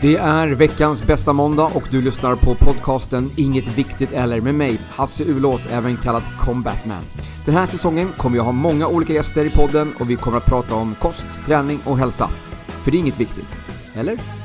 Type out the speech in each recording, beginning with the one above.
Det är veckans bästa måndag och du lyssnar på podcasten Inget Viktigt Eller med mig, Hasse Ulås, även kallad Combatman. Den här säsongen kommer jag ha många olika gäster i podden och vi kommer att prata om kost, träning och hälsa. För det är inget viktigt. Eller?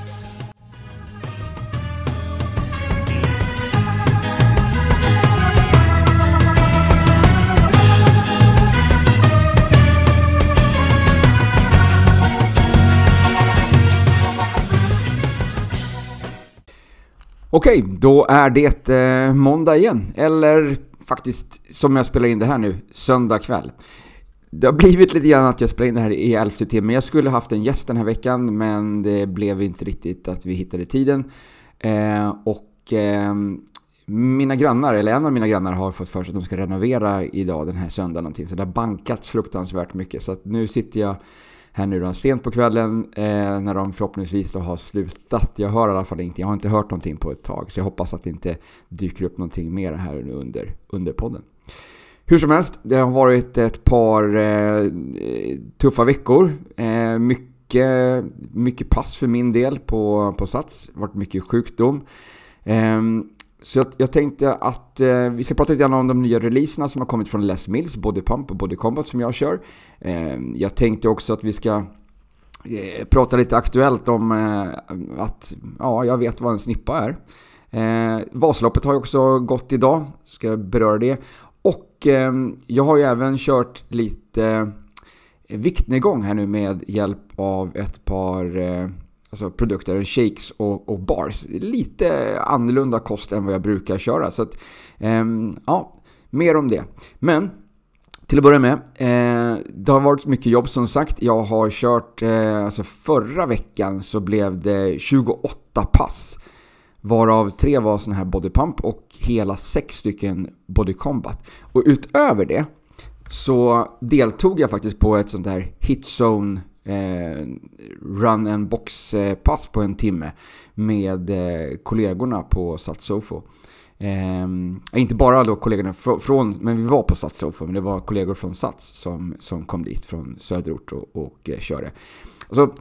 Okej, då är det eh, måndag igen. Eller faktiskt, som jag spelar in det här nu, söndag kväll. Det har blivit lite grann att jag spelar in det här i elfte timmen. Jag skulle haft en gäst den här veckan, men det blev inte riktigt att vi hittade tiden. Eh, och eh, mina grannar, eller en av mina grannar har fått för sig att de ska renovera idag den här söndagen någonting. Så det har bankats fruktansvärt mycket. Så att nu sitter jag här nu då, sent på kvällen eh, när de förhoppningsvis då har slutat. Jag hör i alla fall ingenting, jag har inte hört någonting på ett tag. Så jag hoppas att det inte dyker upp någonting mer här nu under, under podden. Hur som helst, det har varit ett par eh, tuffa veckor. Eh, mycket, mycket pass för min del på, på Sats. Det har varit mycket sjukdom. Ehm, så jag, jag, tänkte att eh, vi ska prata lite grann om de nya releaserna som har kommit från Les Mills, Body Pump och Body Combat som jag kör. Eh, jag tänkte också att vi ska eh, prata lite aktuellt om eh, att ja, jag vet vad en snippa är. Eh, Vasaloppet har ju också gått idag, ska jag beröra det. Och eh, jag har ju även kört lite eh, viktnedgång här nu med hjälp av ett par eh, alltså produkter, shakes och, och, bars. Lite annorlunda kost än vad jag brukar köra. Så att, eh, ja, mer om det. Men till att börja med, eh, det har varit mycket jobb som sagt. Jag har kört, eh, alltså förra veckan så blev det 28 pass. Varav tre var sådana här body pump och hela sex stycken body combat. Och utöver det så deltog jag faktiskt på ett sånt här hitzone eh, run and box eh, pass på en timme med eh, kollegorna på Satsofo. Eh, inte bara då kollegorna från, men vi var på Satsofo, men det var kollegor från Sats som, som kom dit från söderort och, och eh, körde. Alltså,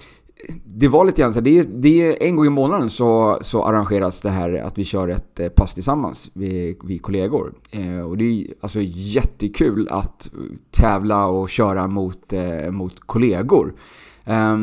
det var lite grann så det, det en gång i månaden så, så arrangeras det här att vi kör ett eh, pass tillsammans, vi, vi kollegor. Eh, och det är alltså jättekul att tävla och köra mot, eh, mot kollegor. Eh,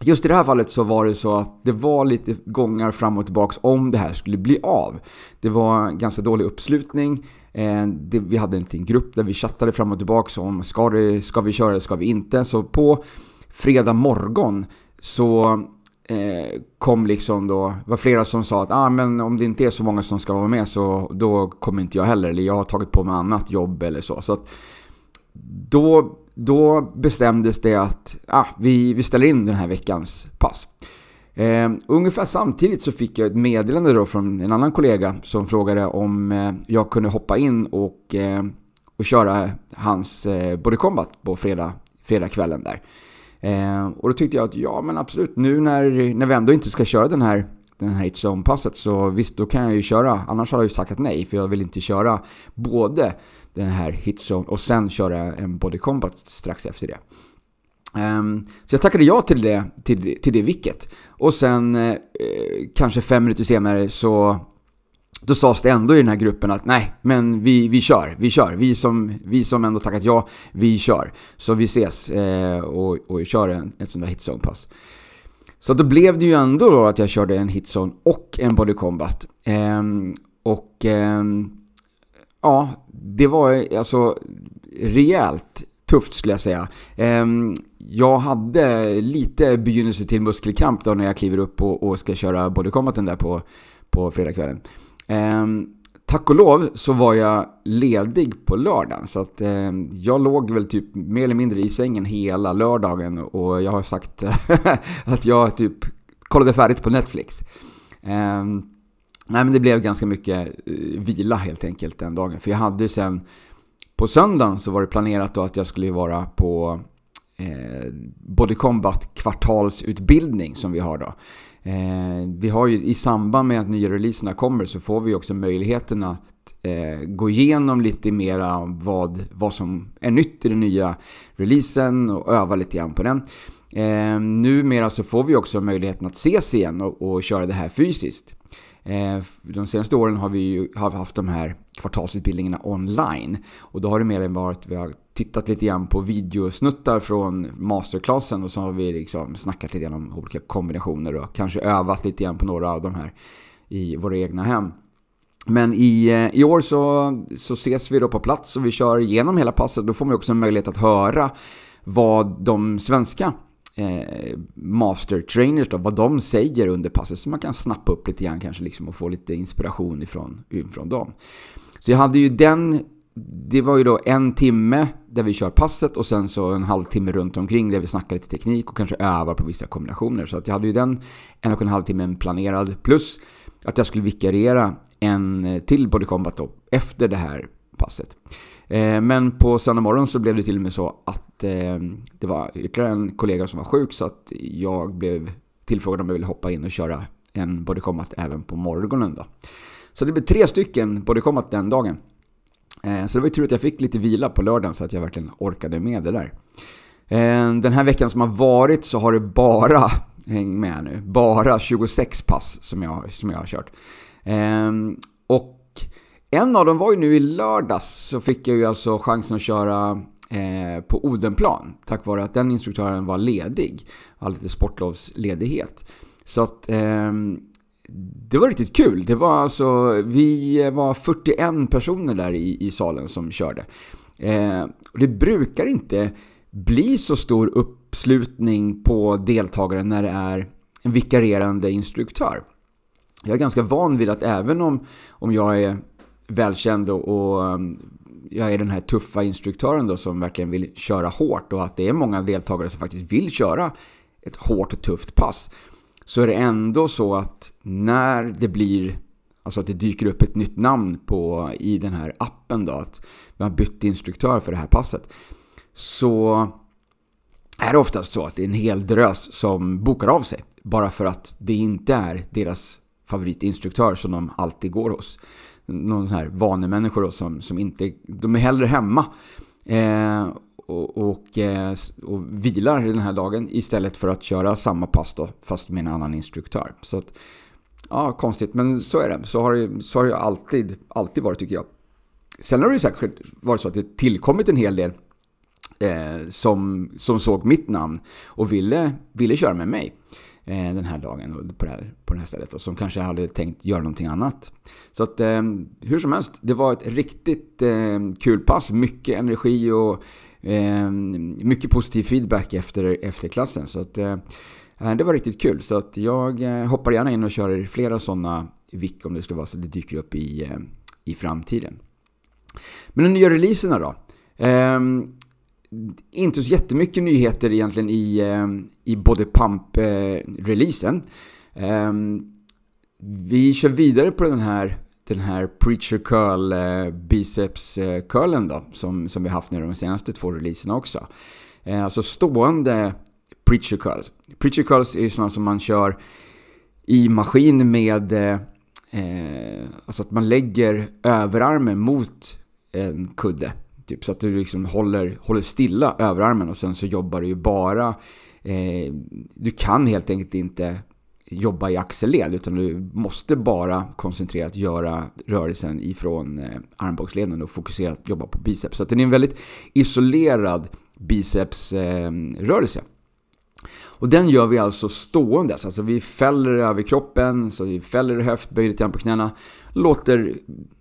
just i det här fallet så var det så att det var lite gångar fram och tillbaks om det här skulle bli av. Det var ganska dålig uppslutning. Eh, det, vi hade en liten grupp där vi chattade fram och tillbaks om ska, det, ska vi köra eller ska vi inte. Så på fredag morgon så eh, kom liksom då, var flera som sa att ah, men om det inte är så många som ska vara med så då kommer inte jag heller. Eller jag har tagit på mig annat jobb eller så. Så att då, då bestämdes det att ah, vi, vi ställer in den här veckans pass. Eh, ungefär samtidigt så fick jag ett meddelande då från en annan kollega som frågade om eh, jag kunde hoppa in och, eh, och köra hans eh, body combat på fredag, fredagskvällen där. Eh, och då tyckte jag att ja men absolut, nu när, när vi ändå inte ska köra den här den här hitzone-passet så visst, då kan jag ju köra. Annars hade jag ju tackat nej, för jag vill inte köra både den här hitzone och sen köra en body combat strax efter det. Um, så jag tackade ja till det, till, till det vicket. Och sen eh, kanske fem minuter senare så då sades det ändå i den här gruppen att nej, men vi, vi kör, vi kör. Vi som, vi som ändå tackat ja, vi kör. Så vi ses eh, och, och kör en, ett sånt där hitzone-pass. Så då blev det ju ändå då att jag körde en hitzone och en body combat. Eh, och eh, ja, det var alltså rejält tufft skulle jag säga. Ehm, jag hade lite begynnelse till muskelkramp då när jag kliver upp och, och ska köra body combaten där på, på fredagskvällen. Eh, tack och lov så var jag ledig på lördagen. Så att eh, jag låg väl typ mer eller mindre i sängen hela lördagen. Och jag har sagt att jag typ kollade färdigt på Netflix. Eh, nej men det blev ganska mycket eh, vila helt enkelt den dagen. För jag hade sen på söndagen så var det planerat då att jag skulle vara på eh, Body Combat kvartalsutbildning som vi har då. Eh, vi har ju i samband med att nya releaserna kommer så får vi också möjligheten att eh, gå igenom lite mera vad, vad som är nytt i den nya releasen och öva lite grann på den. Eh, numera så får vi också möjligheten att ses igen och, och köra det här fysiskt. Eh, de senaste åren har vi ju har haft de här kvartalsutbildningarna online. Och då har det mer än varit, vi har tittat lite grann på videosnuttar från masterklassen och så har vi liksom snackat lite grann om olika kombinationer och kanske övat lite grann på några av de här i våra egna hem. Men i, eh, i år så, så ses vi då på plats och vi kör igenom hela passet. Då får man också en möjlighet att höra vad de svenska eh, master trainers då, vad de säger under passet. Så man kan snappa upp lite grann kanske liksom och få lite inspiration ifrån, ifrån dem. Så jag hade ju den, det var ju då en timme där vi kör passet och sen så en halvtimme runt omkring där vi snackar lite teknik och kanske övar på vissa kombinationer. Så att jag hade ju den en och en halv timme planerad plus att jag skulle vikariera en eh, till Body Combat då, efter det här passet. Eh, men på söndag morgon så blev det till och med så att eh, det var ytterligare en kollega som var sjuk så att jag blev tillfrågad om jag ville hoppa in och köra en Body Combat även på morgonen då. Så det blev tre stycken Body Combat den dagen. Eh, så det var ju tur att jag fick lite vila på lördagen så att jag verkligen orkade med det där. Eh, den här veckan som har varit så har det bara, häng med nu, bara 26 pass som jag, som jag har kört. Ehm, och en av dem var ju nu i lördags så fick jag ju alltså chansen att köra eh, på Odenplan tack vare att den instruktören var ledig. Hade lite sportlovsledighet. Så att ehm, det var riktigt kul. Det var alltså, vi var 41 personer där i, i salen som körde. Eh, och det brukar inte bli så stor uppslutning på deltagare när det är en vikarierande instruktör. Jag är ganska van vid att även om, om jag är välkänd och, och um, jag är den här tuffa instruktören då som verkligen vill köra hårt och att det är många deltagare som faktiskt vill köra ett hårt och tufft pass. Så är det ändå så att när det blir, alltså att det dyker upp ett nytt namn på, i den här appen då, att vi har bytt instruktör för det här passet. Så är det oftast så att det är en hel drös som bokar av sig. Bara för att det inte är deras favoritinstruktör som de alltid går hos någon sån här vanemänniskor då, som, som inte, de är hellre hemma eh, och, och, eh, och vilar den här dagen istället för att köra samma pass då, fast med en annan instruktör. Så att, ja, konstigt, men så är det. Så har det, så har det alltid, alltid varit tycker jag. Sen har det ju säkert varit så att det tillkommit en hel del eh, som, som såg mitt namn och ville, ville köra med mig. Eh, den här dagen på det här, på det här stället och som kanske hade tänkt göra någonting annat. Så att eh, hur som helst, det var ett riktigt eh, kul pass. Mycket energi och Ehm, mycket positiv feedback efter, efter klassen. Så att eh, eh, det var riktigt kul. Så att jag eh, hoppar gärna in och kör flera sådana vick om det skulle vara så att det dyker upp i, i framtiden. Men de nya releaserna då? Ehm, inte så jättemycket nyheter egentligen i, eh, i både Pump-releasen. Ehm, vi kör vidare på den här, den här Preacher Curl eh, Biceps eh, Curlen då, som, som vi haft nu de senaste två releaserna också. Eh, alltså stående Preacher Curls. Preacher Curls är ju sådana som man kör i maskin med eh, eh, alltså att man lägger överarmen mot en kudde Typ, så att du liksom håller, håller stilla överarmen och sen så jobbar du ju bara... Eh, du kan helt enkelt inte jobba i axelled utan du måste bara koncentrerat göra rörelsen ifrån eh, armbågsleden och fokuserat jobba på biceps. Så att det är en väldigt isolerad bicepsrörelse. Eh, och den gör vi alltså stående, alltså vi fäller över kroppen, så vi fäller höft, böjer lite grann på knäna, låter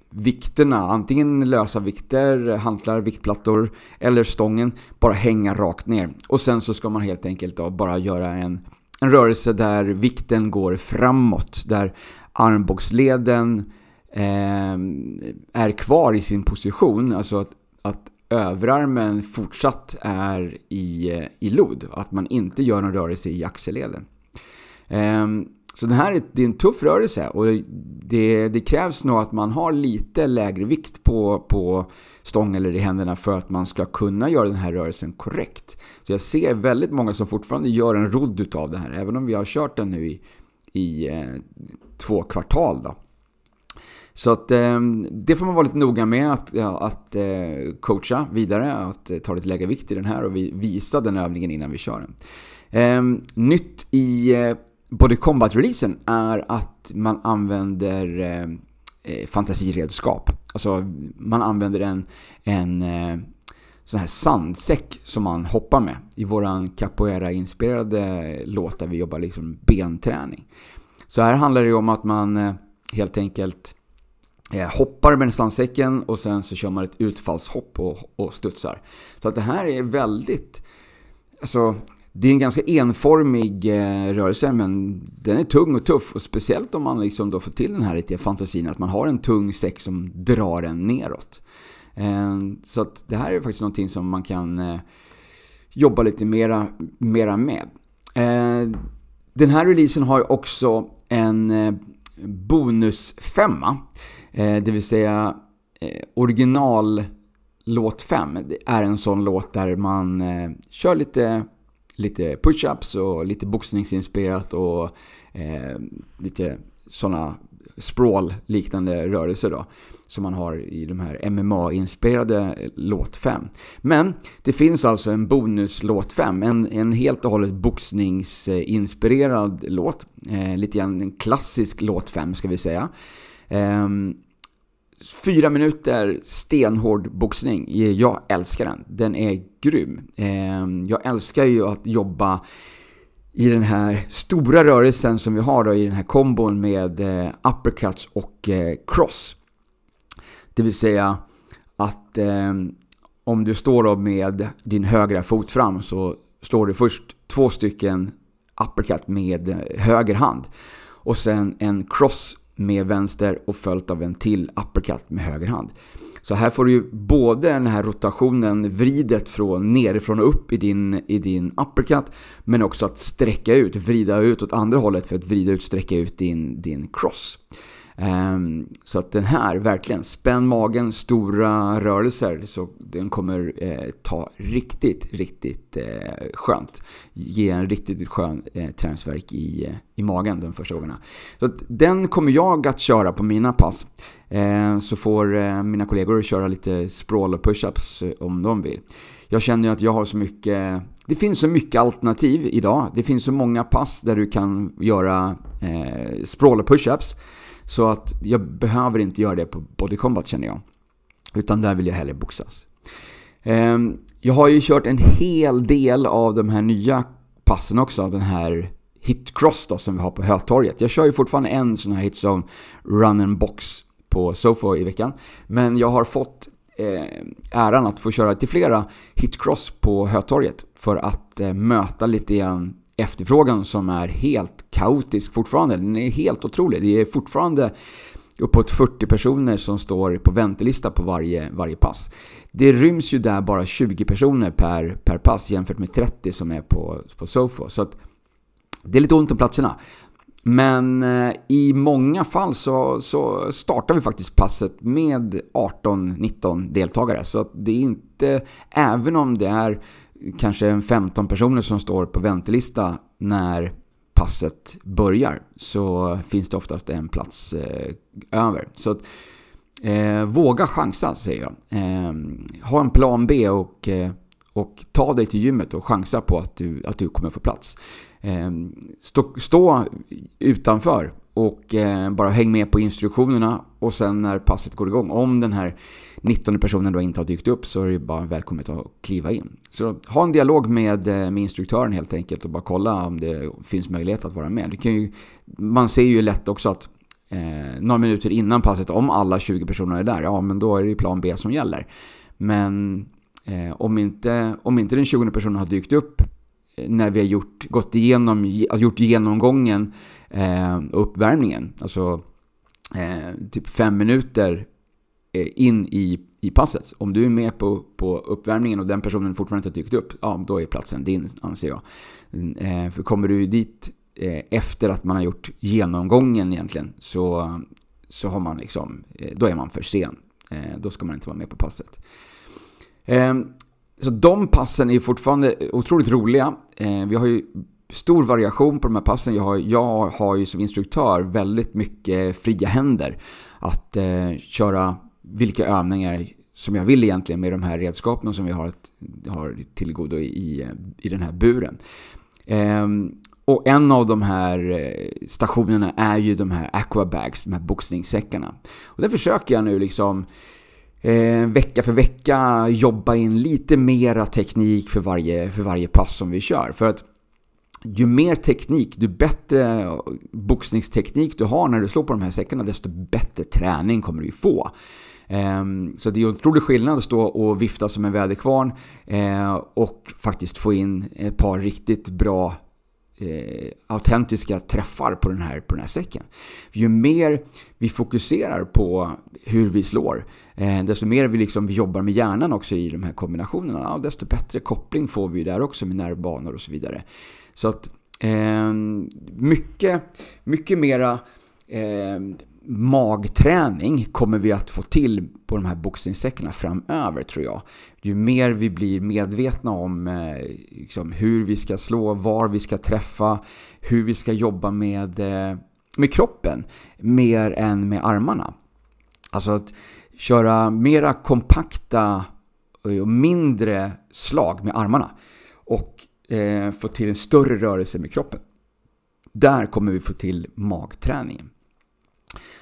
vikterna, antingen lösa vikter, hantlar, viktplattor eller stången, bara hänga rakt ner. Och sen så ska man helt enkelt då bara göra en, en rörelse där vikten går framåt, där armbågsleden eh, är kvar i sin position, alltså att, att överarmen fortsatt är i, eh, i lod, att man inte gör någon rörelse i axelleden. Eh, så den här är, en tuff rörelse och det, det, krävs nog att man har lite lägre vikt på, på stång eller i händerna för att man ska kunna göra den här rörelsen korrekt. Så jag ser väldigt många som fortfarande gör en rodd utav det här, även om vi har kört den nu i, i eh, två kvartal. Då. Så att eh, det får man vara lite noga med att, ja, att eh, coacha vidare, att eh, ta lite lägre vikt i den här och vi, visa den övningen innan vi kör den. Eh, nytt i eh, Body Combat-releasen är att man använder ehm, eh, fantasiredskap. Alltså man använder en, en eh, sån här sandsäck som man hoppar med. I våran capoeira-inspirerade låt där vi jobbar liksom benträning. Så här handlar det om att man eh, helt enkelt eh, hoppar med sandsäcken och sen så kör man ett utfallshopp och, och studsar. Så att det här är väldigt... Alltså, det är en ganska enformig eh, rörelse men den är tung och tuff och speciellt om man liksom då får till den här riktiga fantasin att man har en tung säck som drar en neråt. Eh, så att det här är faktiskt någonting som man kan eh, jobba lite mera, mera med. Eh, den här releasen har också en eh, bonusfemma, eh, det vill säga original låt 5 är en sån låt där man kör lite lite push-ups och lite boxningsinspirerat och eh, lite sådana sprawl-liknande rörelser då. Som man har i de här MMA-inspirerade låt 5. Men det finns alltså en bonuslåt 5. En, en helt och hållet boxningsinspirerad låt. Eh, lite grann en klassisk låt 5 ska vi säga. Eh, Fyra minuter stenhård boxning. Eh, jag älskar den. Den är grym. Ehm, jag älskar ju att jobba i den här stora rörelsen som vi har då, i den här kombon med eh, uppercuts och eh, cross. Det vill säga att om du står då med din högra fot fram så slår du först två stycken uppercut med höger hand. Och sen en cross med vänster och följt av en till uppercut med höger hand. Så här får du ju både den här rotationen, vridet från nerifrån och upp i din, i din uppercut, men också att sträcka ut, vrida ut åt andra hållet för att vrida ut, sträcka ut din, din cross. Ehm, så att den här, verkligen, spänn magen, stora rörelser, så den kommer eh, ta riktigt, riktigt eh, skönt. Ge en riktigt skön eh, träningsverk i, i magen de första gångerna. Så att den kommer jag att köra på mina pass. Ehm, så får mina kollegor köra lite sprawl och push-ups om de vill. Jag känner ju att jag har så mycket det finns så mycket alternativ idag. Det finns så många pass där du kan göra eh, sprawl och pushups. Så att jag behöver inte göra det på Body Combat känner jag. Utan där vill jag hellre boxas. Eh, jag har ju kört en hel del av de här nya passen också. Den här hitcross då som vi har på Hötorget. Jag kör ju fortfarande en sån här hit som run and box på Sofo i veckan. Men jag har fått eh, äran att få köra till flera hitcross på Hötorget. För att eh, möta lite grann efterfrågan som är helt kaotisk fortfarande. Den är helt otrolig. Det är fortfarande uppåt 40 personer som står på väntelista på varje, varje pass. Det ryms ju där bara 20 personer per, per pass jämfört med 30 som är på, på Sofo. Så att det är lite ont om platserna. Men eh, i många fall så, så startar vi faktiskt passet med 18-19 deltagare. Så att det är inte, även om det är kanske 15 personer som står på väntelista när passet börjar så finns det oftast en plats eh, över. Så att, eh, våga chansa säger jag. Eh, ha en plan B och, eh, och ta dig till gymmet och chansa på att du, att du kommer få plats. Eh, stå, stå utanför och eh, bara häng med på instruktionerna och sen när passet går igång, om den här 19 personen då inte har dykt upp så är det bara välkommet att kliva in. Så ha en dialog med, eh, med instruktören helt enkelt och bara kolla om det finns möjlighet att vara med. Det kan ju, man ser ju lätt också att eh, några minuter innan passet, om alla 20 personer är där, ja men då är det ju plan B som gäller. Men eh, om, inte, om inte den 20 personen har dykt upp eh, när vi har gjort, gått igenom, gjort genomgången eh, uppvärmningen, alltså eh, typ fem minuter Eh, in i, i passet. Om du är med på, på uppvärmningen och den personen fortfarande inte har dykt upp, ja då är platsen din anser jag. Eh, för kommer du dit eh, efter att man har gjort genomgången egentligen så, så har man liksom, eh, då är man för sen. Eh, då ska man inte vara med på passet. Eh, så de passen är fortfarande otroligt roliga. Eh, vi har ju stor variation på de här passen. Jag har, jag har ju som instruktör väldigt mycket fria händer att eh, köra vilka övningar som jag vill egentligen med de här redskapen som vi har, har tillgodo i, i den här buren. Ehm, och en av de här eh, stationerna är ju de här aquabags, de här boxningssäckarna. Och där försöker jag nu liksom eh, vecka för vecka jobba in lite mera teknik för varje, för varje pass som vi kör. För att ju mer teknik, ju bättre boxningsteknik du har när du slår på de här säckarna, desto bättre träning kommer du ju få. Ehm, så det är en otrolig skillnad att stå och vifta som en väderkvarn eh, och faktiskt få in ett par riktigt bra eh, autentiska träffar på den, här, på den här säcken. Ju mer vi fokuserar på hur vi slår, eh, desto mer vi, liksom, vi jobbar med hjärnan också i de här kombinationerna, desto bättre koppling får vi där också med nervbanor och så vidare. Så att eh, mycket, mycket mera eh, magträning kommer vi att få till på de här boxningssäckarna framöver tror jag. Ju mer vi blir medvetna om eh, liksom, hur vi ska slå, var vi ska träffa, hur vi ska jobba med, eh, med kroppen mer än med armarna. Alltså att köra mera kompakta eh, och mindre slag med armarna och eh, få till en större rörelse med kroppen. Där kommer vi få till magträningen.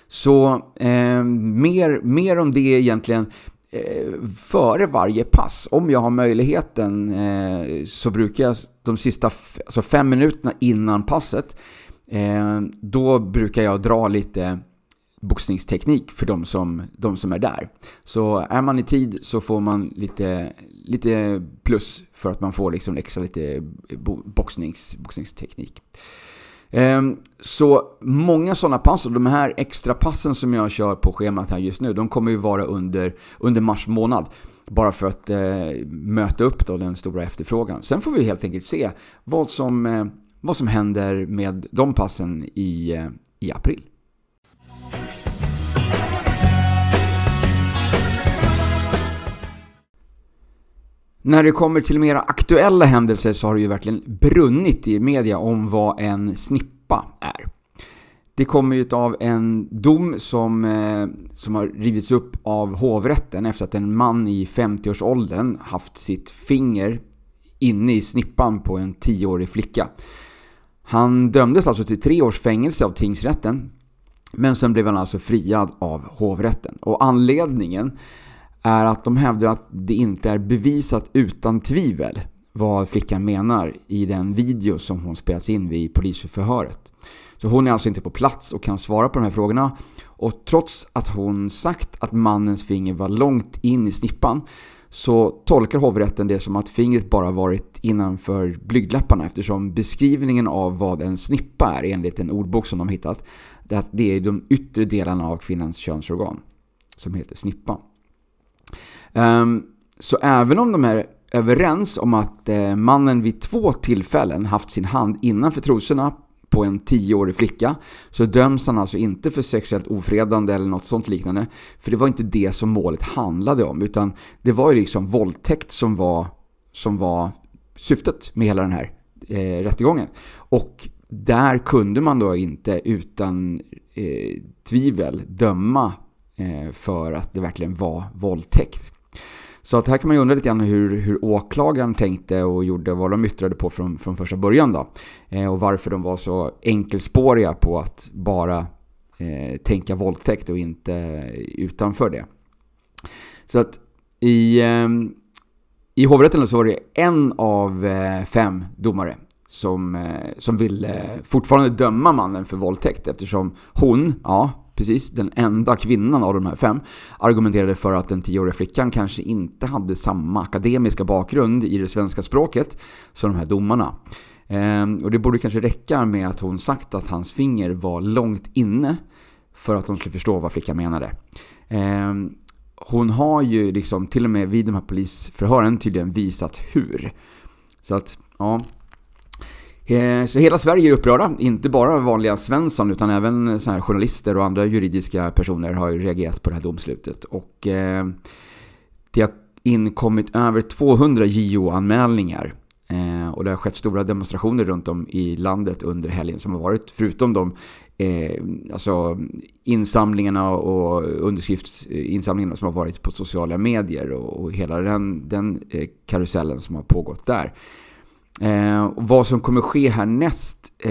Så eh, mer, mer om det egentligen eh, före varje pass. Om jag har möjligheten eh, så brukar jag de sista alltså fem minuterna innan passet eh, då brukar jag dra lite boxningsteknik för de som, de som är där. Så är man i tid så får man lite, lite plus för att man får liksom extra lite boxnings, boxningsteknik. Ehm, så många sådana pass, och de här extra passen som jag kör på schemat här just nu, de kommer ju vara under, under mars månad. Bara för att eh, möta upp då den stora efterfrågan. Sen får vi helt enkelt se vad som, eh, vad som händer med de passen i, eh, i april. När det kommer till mera aktuella händelser så har det ju verkligen brunnit i media om vad en snippa är. Det kommer ju av en dom som, eh, som har rivits upp av hovrätten efter att en man i 50-årsåldern haft sitt finger inne i snippan på en 10-årig flicka. Han dömdes alltså till tre års fängelse av tingsrätten men sen blev han alltså friad av hovrätten. Och anledningen är att de hävdar att det inte är bevisat utan tvivel vad flickan menar i den video som hon spelats in vid polisförhöret. Så hon är alltså inte på plats och kan svara på de här frågorna. Och trots att hon sagt att mannens finger var långt in i snippan så tolkar hovrätten det som att fingret bara varit innanför blygdläpparna eftersom beskrivningen av vad en snippa är enligt en ordbok som de hittat det är de yttre delarna av kvinnans könsorgan som heter snippa. Um, så även om de är överens om att eh, mannen vid två tillfällen haft sin hand innanför trosorna på en tioårig flicka så döms han alltså inte för sexuellt ofredande eller något sånt liknande. För det var inte det som målet handlade om utan det var ju liksom våldtäkt som var, som var syftet med hela den här eh, rättegången. Och där kunde man då inte utan eh, tvivel döma Eh, för att det verkligen var våldtäkt. Så att här kan man ju undra lite grann hur, hur åklagaren tänkte och gjorde, vad de yttrade på från, från första början då. Eh, och varför de var så enkelspåriga på att bara eh, tänka våldtäkt och inte utanför det. Så att i, eh, i hovrätten så var det en av eh, fem domare som, eh, som ville fortfarande döma mannen för våldtäkt eftersom hon, ja, precis den enda kvinnan av de här fem, argumenterade för att den tioåriga flickan kanske inte hade samma akademiska bakgrund i det svenska språket som de här domarna. Ehm, och det borde kanske räcka med att hon sagt att hans finger var långt inne för att de skulle förstå vad flickan menade. Ehm, hon har ju liksom till och med vid de här polisförhören tydligen visat hur. Så att, ja, Eh, så hela Sverige är upprörda, inte bara vanliga Svensson utan även så här journalister och andra juridiska personer har reagerat på det här domslutet. Och eh, det har inkommit över 200 JO-anmälningar eh, och det har skett stora demonstrationer runt om i landet under helgen som har varit, förutom de eh, alltså insamlingarna och underskriftsinsamlingarna som har varit på sociala medier och, och hela den, den eh, karusellen som har pågått där. Eh, vad som kommer ske härnäst, eh,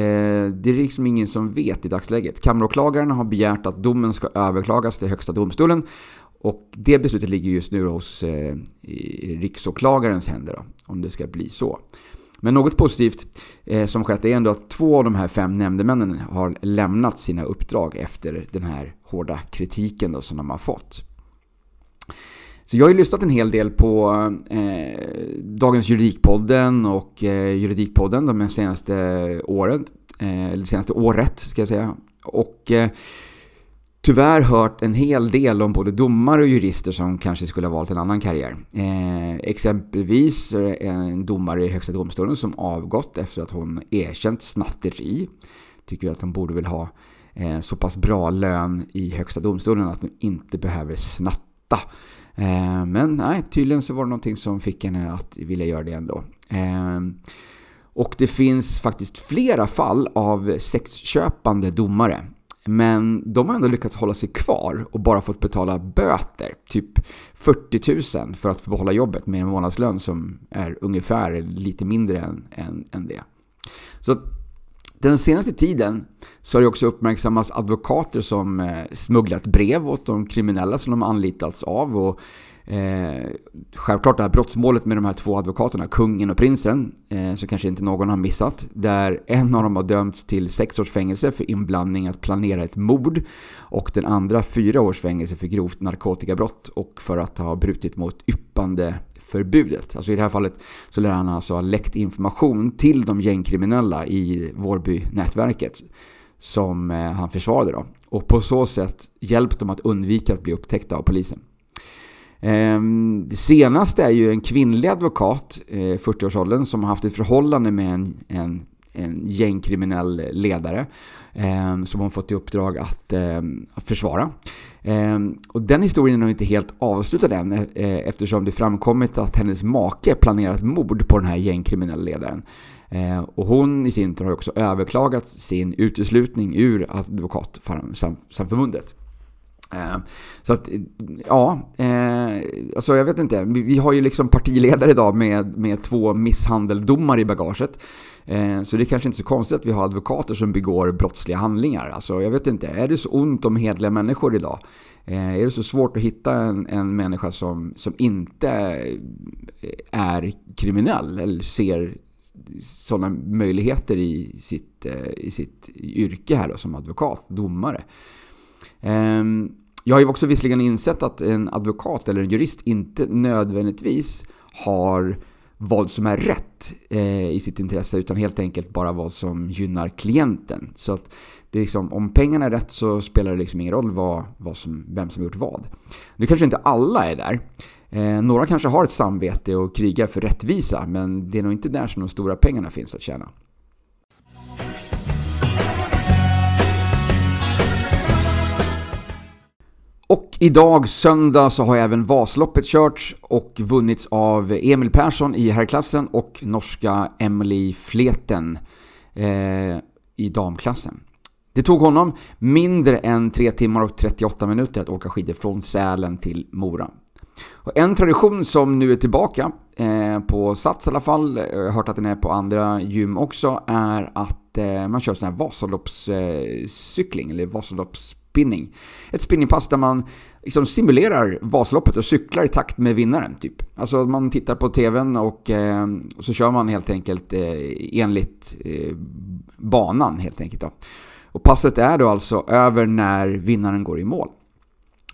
det är liksom ingen som vet i dagsläget. Kammaråklagaren har begärt att domen ska överklagas till Högsta domstolen och det beslutet ligger just nu hos eh, riksåklagarens händer, då, om det ska bli så. Men något positivt eh, som skett är ändå att två av de här fem nämndemännen har lämnat sina uppdrag efter den här hårda kritiken då, som de har fått. Så jag har ju lyssnat en hel del på eh, Dagens Juridikpodden och eh, Juridikpodden de senaste åren, eh, senaste året ska jag säga. Och eh, tyvärr hört en hel del om både domare och jurister som kanske skulle ha valt en annan karriär. Eh, exempelvis en domare i Högsta domstolen som avgått efter att hon erkänt snatteri. Tycker att hon borde väl ha eh, så pass bra lön i Högsta domstolen att hon inte behöver snatta. Eh, men nej, tydligen så var det någonting som fick henne att vilja göra det ändå. Eh, och det finns faktiskt flera fall av sexköpande domare men de har ändå lyckats hålla sig kvar och bara fått betala böter, typ 40 000 för att få behålla jobbet med en månadslön som är ungefär lite mindre än, än, än det. Så den senaste tiden så har det också uppmärksammats advokater som eh, smugglat brev åt de kriminella som de anlitats av och Eh, självklart det här brottsmålet med de här två advokaterna, kungen och prinsen, eh, så kanske inte någon har missat. Där en av dem har dömts till sex års fängelse för inblandning att planera ett mord och den andra fyra års fängelse för grovt narkotikabrott och för att ha brutit mot yppande förbudet. Alltså i det här fallet så lär han alltså ha läckt information till de gängkriminella i Vårbynätverket som eh, han försvarade då. Och på så sätt hjälpt dem att undvika att bli upptäckta av polisen. Ehm, det senaste är ju en kvinnlig advokat, eh, 40-årsåldern, som har haft ett förhållande med en, en, en gängkriminell ledare eh, som hon fått i uppdrag att, eh, försvara. försvara. Och den historien är nog inte helt avslutad än eh, eftersom det framkommit att hennes make planerat mord på den här gängkriminella ledaren. Ehm, och hon i sin tur har också överklagat sin uteslutning ur advokatsamfundet. Ehm, så att, ja, eh, alltså jag vet inte. Vi har ju liksom partiledare idag med, med två misshandeldomar i bagaget. Eh, så det är kanske inte så konstigt att vi har advokater som begår brottsliga handlingar. Alltså jag vet inte, är det så ont om hedliga människor idag? Eh, är det så svårt att hitta en, en människa som, som inte eh, är kriminell eller ser sådana möjligheter i sitt, i sitt yrke här då, som advokat, domare? Ehm, jag har ju också visserligen insett att en advokat eller en jurist inte nödvändigtvis har vad som är rätt eh, i sitt intresse utan helt enkelt bara vad som gynnar klienten. Så att det är liksom, om pengarna är rätt så spelar det liksom ingen roll vad, vad som, vem som gjort vad. Nu kanske inte alla är där. Eh, några kanske har ett samvete och krigar för rättvisa men det är nog inte där som de stora pengarna finns att tjäna. Idag söndag så har även Vasaloppet körts och vunnits av Emil Persson i herrklassen och norska Emily Fleten eh, i damklassen. Det tog honom mindre än 3 timmar och 38 minuter att åka skidor från Sälen till Mora. Och en tradition som nu är tillbaka, eh, på Sats i alla fall, eh, jag har hört att den är på andra gym också, är att eh, man kör sån här Vasaloppscykling, eh, eller Vasalopps spinning. Ett spinningpass där man liksom simulerar Vasaloppet och cyklar i takt med vinnaren. Typ. Alltså man tittar på TVn och, eh, och så kör man helt enkelt eh, enligt eh, banan helt enkelt. Då. Och passet är då alltså över när vinnaren går i mål.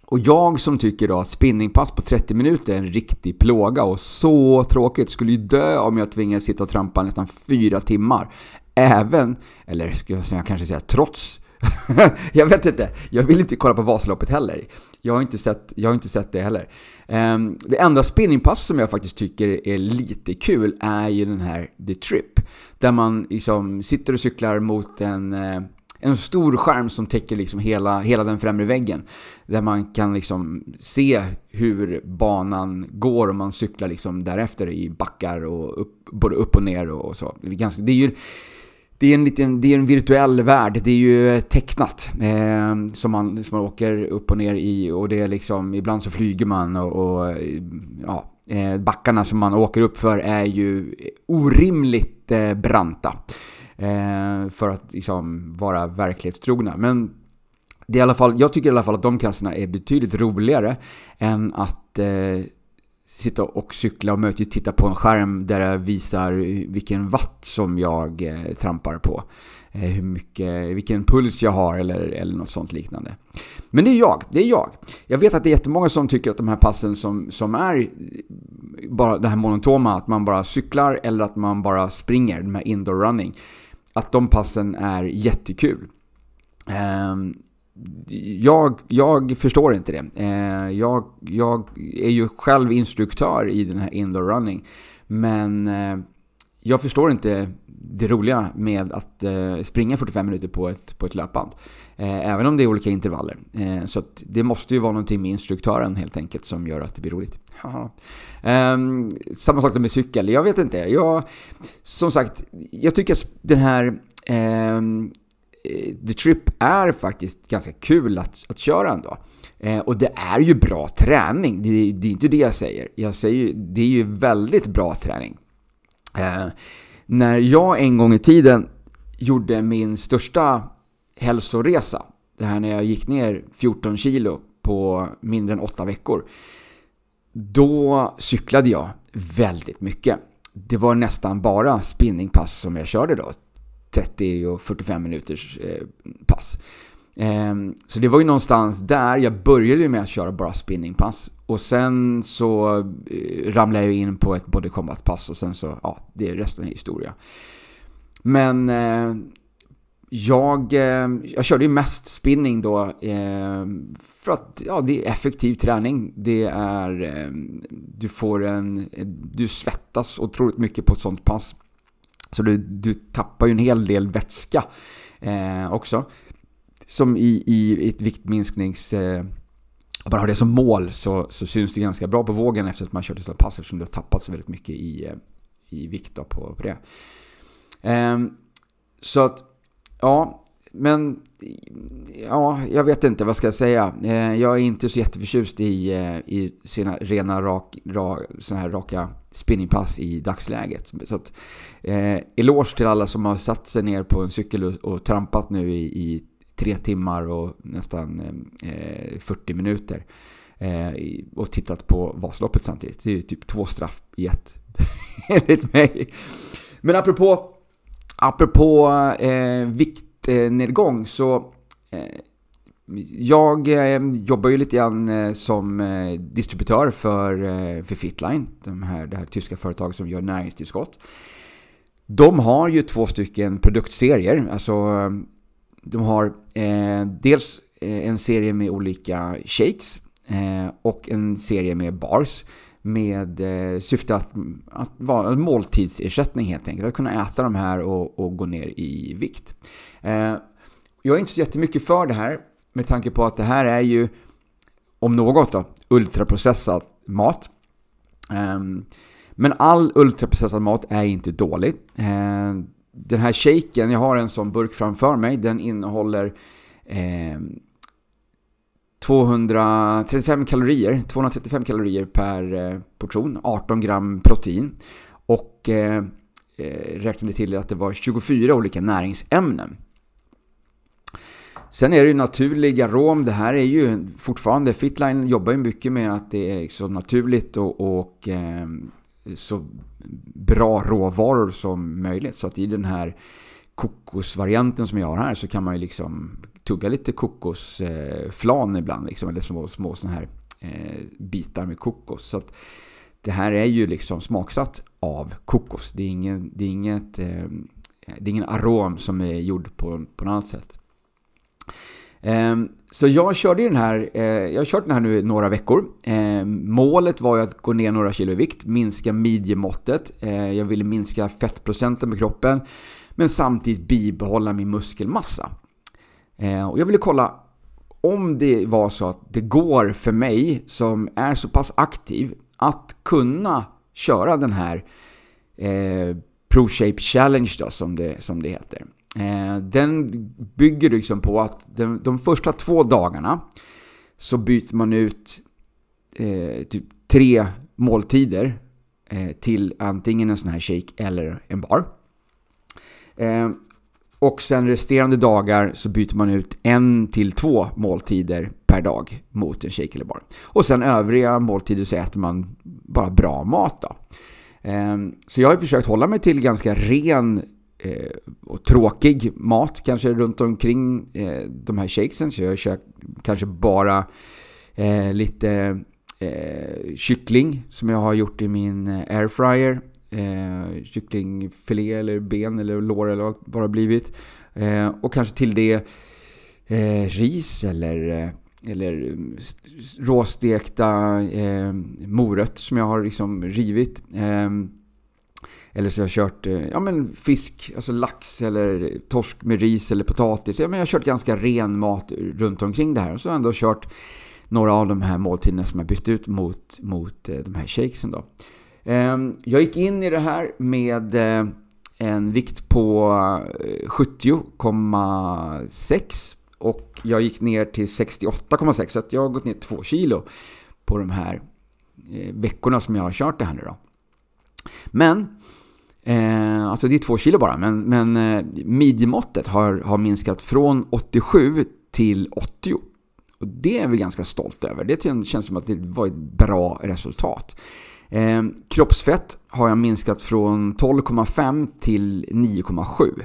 Och jag som tycker då att spinningpass på 30 minuter är en riktig plåga och så tråkigt, skulle ju dö om jag tvingades sitta och trampa nästan fyra timmar. Även, eller ska jag kanske säga trots jag vet inte. Jag vill inte kolla på Vasaloppet heller. Jag har inte sett, jag har inte sett det heller. Um, det enda spinningpass som jag faktiskt tycker är lite kul är ju den här The Trip. Där man liksom sitter och cyklar mot en, eh, en stor skärm som täcker liksom hela, hela den främre väggen. Där man kan liksom se hur banan går och man cyklar liksom därefter i backar och upp, både upp och ner och så. Det är, ganska, det är ju det är en, liten, det är en virtuell värld, det är ju eh, tecknat eh, som, man, som man åker upp och ner i och det är liksom, ibland så flyger man och, och eh, ja, Eh, backarna som man åker upp för är ju orimligt eh, branta. Eh, för att liksom vara verklighetstrogna. Men det är i alla fall, jag tycker i alla fall att de klasserna är betydligt roligare än att eh, sitta och cykla och möjligtvis titta på en skärm där jag visar vilken watt som jag eh, trampar på. Eh, hur mycket, vilken puls jag har eller, eller något sånt liknande. Men det är jag, det är jag. Jag vet att det är jättemånga som tycker att de här passen som, som är bara det här monotoma, att man bara cyklar eller att man bara springer, de här indoor running, att de passen är jättekul. Um, jag, jag förstår inte det. Eh, jag, jag är ju själv instruktör i den här indoor running. Men eh, jag förstår inte det roliga med att eh, springa 45 minuter på ett, på ett löpband. Eh, även om det är olika intervaller. Eh, så det måste ju vara någonting med instruktören helt enkelt som gör att det blir roligt. Ehm, samma sak med cykel. Jag vet inte. Jag, som sagt, jag tycker att den här Eh, Eh, the Trip är faktiskt ganska kul att, att köra ändå. Eh, och det är ju bra träning, det, det är inte det jag säger. Jag säger det är ju väldigt bra träning. Eh, när jag en gång i tiden gjorde min största hälsoresa, det här när jag gick ner 14 kilo på mindre än 8 veckor, då cyklade jag väldigt mycket. Det var nästan bara spinningpass som jag körde då. 30 och 45 minuters eh, pass. Ehm, så det var ju någonstans där jag började med att köra bara spinningpass. Och sen så eh, ramlade jag in på ett body combat-pass och sen så, ja, det är resten är historia. Men eh, jag, eh, jag körde ju mest spinning då eh, för att ja, det är effektiv träning. Det är, eh, du får en, du svettas otroligt mycket på ett sånt pass. Så du, du tappar ju en hel del vätska eh, också. Som i, i ett viktminsknings... Eh, bara har det som mål så, så syns det ganska bra på vågen efter att man kört ett pass eftersom du har tappat så väldigt mycket i, eh, i vikt på, på det. Eh, så att, ja, men ja, jag vet inte vad ska jag säga. Eh, jag är inte så jätteförtjust i, eh, i sina rena rak, ra, såna här raka spinningpass i dagsläget. Så att, eh, eloge till alla som har satt sig ner på en cykel och, och trampat nu i, i, tre timmar och nästan eh, eh 40 minuter. Eh, och tittat på Vasaloppet samtidigt. Det är ju typ två straff i ett, enligt mig. Men apropå, apropå eh, nedgång så eh, jag eh, jobbar ju lite grann eh, som distributör för, för Fitline, de här, det här tyska företaget som gör näringstillskott. De har ju två stycken produktserier. Alltså, de har eh, dels en serie med olika shakes eh, och en serie med bars med eh, syfte att, att vara en måltidsersättning helt enkelt. Att kunna äta de här och, och gå ner i vikt. Eh, jag är inte så jättemycket för det här med tanke på att det här är ju, om något då, ultraprocessad mat. Ehm, men all ultraprocessad mat är inte dålig. Ehm, den här shaken, jag har en sån burk framför mig, den innehåller ehm, 235 kalorier, 235 kalorier per eh, portion, 18 gram protein. Och eh, eh, räknade till att det var 24 olika näringsämnen. Sen är det ju naturlig arom. Det här är ju fortfarande, Fitline jobbar ju mycket med att det är så naturligt och, och eh, så bra råvaror som möjligt. Så att i den här kokosvarianten som jag har här så kan man ju liksom tugga lite kokosflan ibland. Liksom, eller små, små såna här eh, bitar med kokos. Så att det här är ju liksom smaksatt av kokos. Det är, ingen, det är, inget, eh, det är ingen arom som är gjord på, på något annat sätt. Ehm, så jag körde den här, eh, jag har kört den här nu i några veckor. Ehm, målet var ju att gå ner några kilo i vikt, minska midjemåttet. Eh, jag ville minska fettprocenten på kroppen, men samtidigt bibehålla min muskelmassa. Ehm, och jag ville kolla om det var så att det går för mig som är så pass aktiv att kunna köra den här eh, ProShape Challenge då, som det, som det heter. Eh, den bygger liksom på att de, de första två dagarna så byter man ut eh, typ tre måltider eh, till antingen en sån här shake eller en bar. Eh, och sen resterande dagar så byter man ut en till två måltider per dag mot en shake eller bar. Och sen övriga måltider så äter man bara bra mat då. Eh, så jag har försökt hålla mig till ganska ren Eh, och tråkig mat kanske runt omkring eh, de här shakesen. Så jag kör kanske bara eh, lite eh, kyckling som jag har gjort i min eh, airfryer. kycklingfilé eller ben eller lår eller vad det har blivit. och kanske till det ris eller eller råstekta eh, morötter som jag har liksom rivit. Ehm, eller så har jag kört eh, ja, men fisk, alltså lax eller torsk med ris eller potatis. Ja, men jag har kört ganska ren mat runt omkring det här. Och så har jag ändå kört några av de här måltiderna som jag bytt ut mot, mot eh, de här shakesen. Då. Ehm, jag gick in i det här med eh, en vikt på 70,6 och jag gick ner till 68,6 så jag har gått ner 2 kilo på de här veckorna som jag har kört det här nu då. Men, eh, alltså det är 2 kilo bara, men, men eh, midjemåttet har, har minskat från 87 till 80. Och det är vi ganska stolt över. Det känns som att det var ett bra resultat. Eh, kroppsfett har jag minskat från 12,5 till 9,7.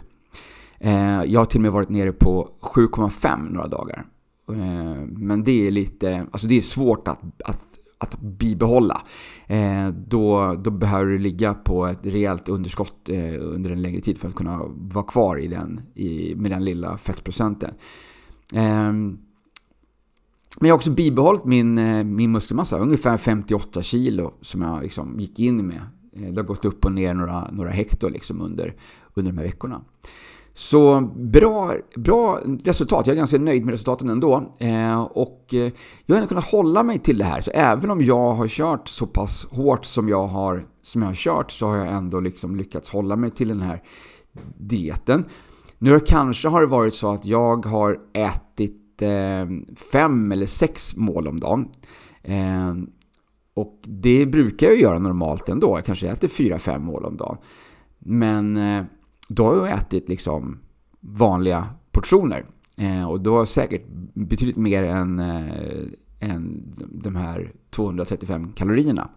Eh, jag har till och med varit nere på 7,5 några dagar. Eh, men det är lite, alltså det är svårt att, att, att bibehålla. Eh, då, då behöver du ligga på ett rejält underskott eh, under en längre tid för att kunna vara kvar i den, i, med den lilla fettprocenten. Ehm, men jag har också bibehållit min, eh, min muskelmassa, ungefär 58 kilo som jag liksom gick in med. Eh, det har gått upp och ner några, några hektar liksom under, under de här veckorna. Så bra, bra resultat. Jag är ganska nöjd med resultaten ändå. Eh, och eh, jag har ändå kunnat hålla mig till det här. Så även om jag har kört så pass hårt som jag har, som jag har kört så har jag ändå liksom lyckats hålla mig till den här dieten. Nu kanske har det varit så att jag har ätit eh, fem eller sex mål om dagen. Eh, och det brukar jag göra normalt ändå. Jag kanske äter fyra, fem mål om dagen. Men eh, då har jag ätit liksom vanliga portioner. Eh, och då har jag säkert betydligt mer än, eh, än de här 235 kalorierna.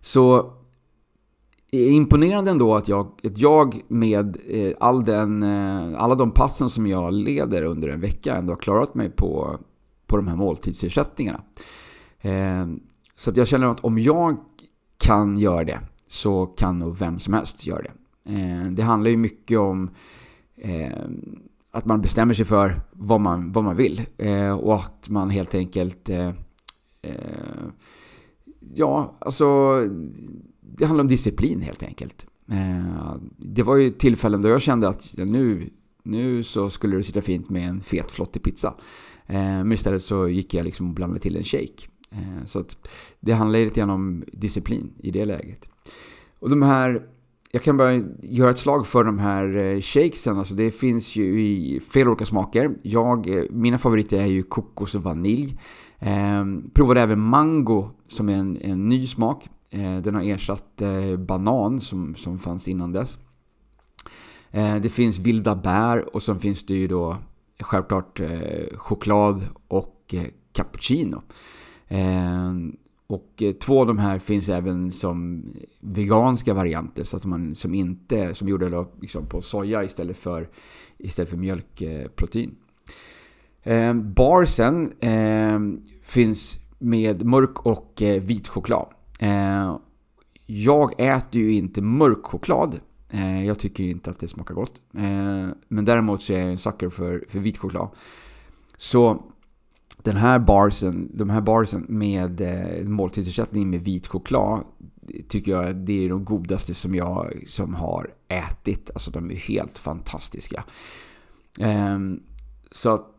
Så imponerande ändå att jag, att jag med eh, all den, eh, alla de passen som jag leder under en vecka ändå har klarat mig på, på de här måltidsersättningarna. Eh, så att jag känner att om jag kan göra det så kan nog vem som helst göra det. Eh, det handlar ju mycket om eh, att man bestämmer sig för vad man, vad man vill eh, och att man helt enkelt Ja, alltså det handlar om disciplin helt enkelt. Det var ju tillfällen då jag kände att nu, nu så skulle det sitta fint med en fet flottig pizza. Men istället så gick jag liksom och blandade till en shake. Så att det handlar lite grann om disciplin i det läget. Och de här jag kan bara göra ett slag för de här eh, shakesen. Alltså det finns ju i flera olika smaker. Jag, eh, mina favoriter är ju kokos och vanilj. Eh, provade även mango som är en, en ny smak. Eh, den har ersatt eh, banan som, som fanns innan dess. Eh, det finns vilda bär och så finns det ju då självklart eh, choklad och cappuccino. Ehm, och eh, två av de här finns även som veganska varianter, så att man som inte, som gjorde liksom på soja istället för, istället för mjölkprotein. Eh, ehm, barsen eh, finns med mörk och eh, vit choklad. Ehm, jag äter ju inte mörk choklad. Ehm, jag tycker inte att det smakar gott. Men däremot så är jag en sucker för, för vit choklad. Så den här barsen, de här barsen med eh, måltidsersättning med vit choklad tycker jag det är de godaste som jag som har ätit. Alltså de är helt fantastiska. Eh, så att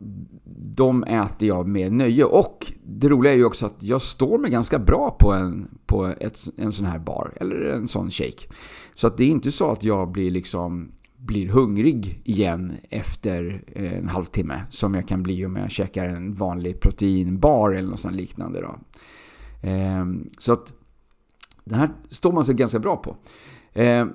de äter jag med nöje. Och det roliga är ju också att jag står mig ganska bra på en, på ett, en sån här bar. Eller en sån shake. Så att det är inte så att jag blir liksom blir hungrig igen efter eh, en halvtimme. Som jag kan bli om jag käkar en vanlig proteinbar eller något sånt liknande. Då. Ehm, så att det här står man sig ganska bra på. Ehm,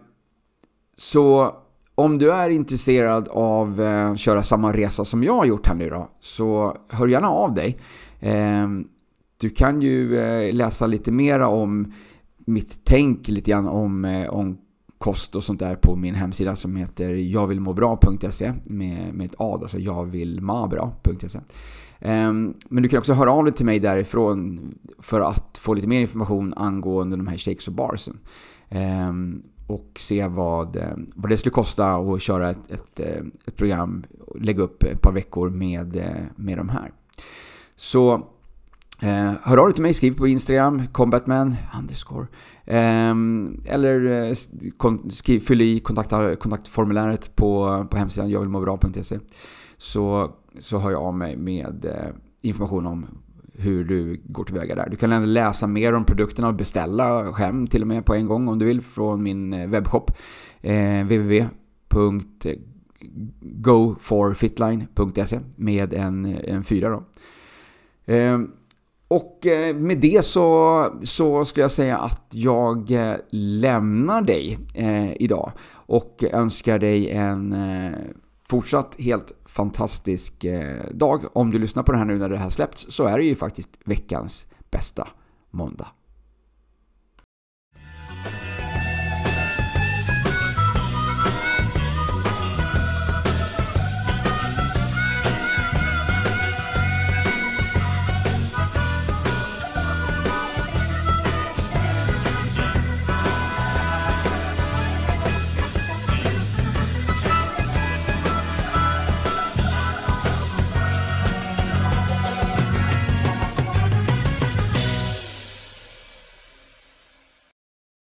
så om du är intresserad av att köra samma resa som jag har gjort här nu då, så hör gärna av dig. Ehm, du kan ju eh, läsa lite mera om mitt tänk lite grann om, om kost och sånt där på min hemsida som heter jagvillmåbra.se med, med ett A, alltså jagvillmabra.se. Ehm, men du kan också höra av dig till mig därifrån för att få lite mer information angående de här shakes och barsen. Ehm, och se vad, eh, vad det skulle kosta att köra ett, ett, eh, ett program, lägga upp ett par veckor med, eh, med de här. Så Eh, hör av dig till mig, skriv på Instagram, combatman underscore. Ehm, eh, eller skriv, fyll i kontakta, kontaktformuläret på, på hemsidan jagvillmåbra.se så, så hör jag av mig med eh, information om hur du går tillväga där. Du kan även läsa mer om produkterna och beställa hem till och med på en gång om du vill från min eh, webbshop eh, www.goforfitline.se med en, en fyra då. Ehm, och eh, med det så, så skulle jag säga att jag eh, lämnar dig eh, idag och önskar dig en fortsatt helt fantastisk dag. Om du lyssnar på det här nu när det här släppts så är det ju faktiskt veckans bästa måndag.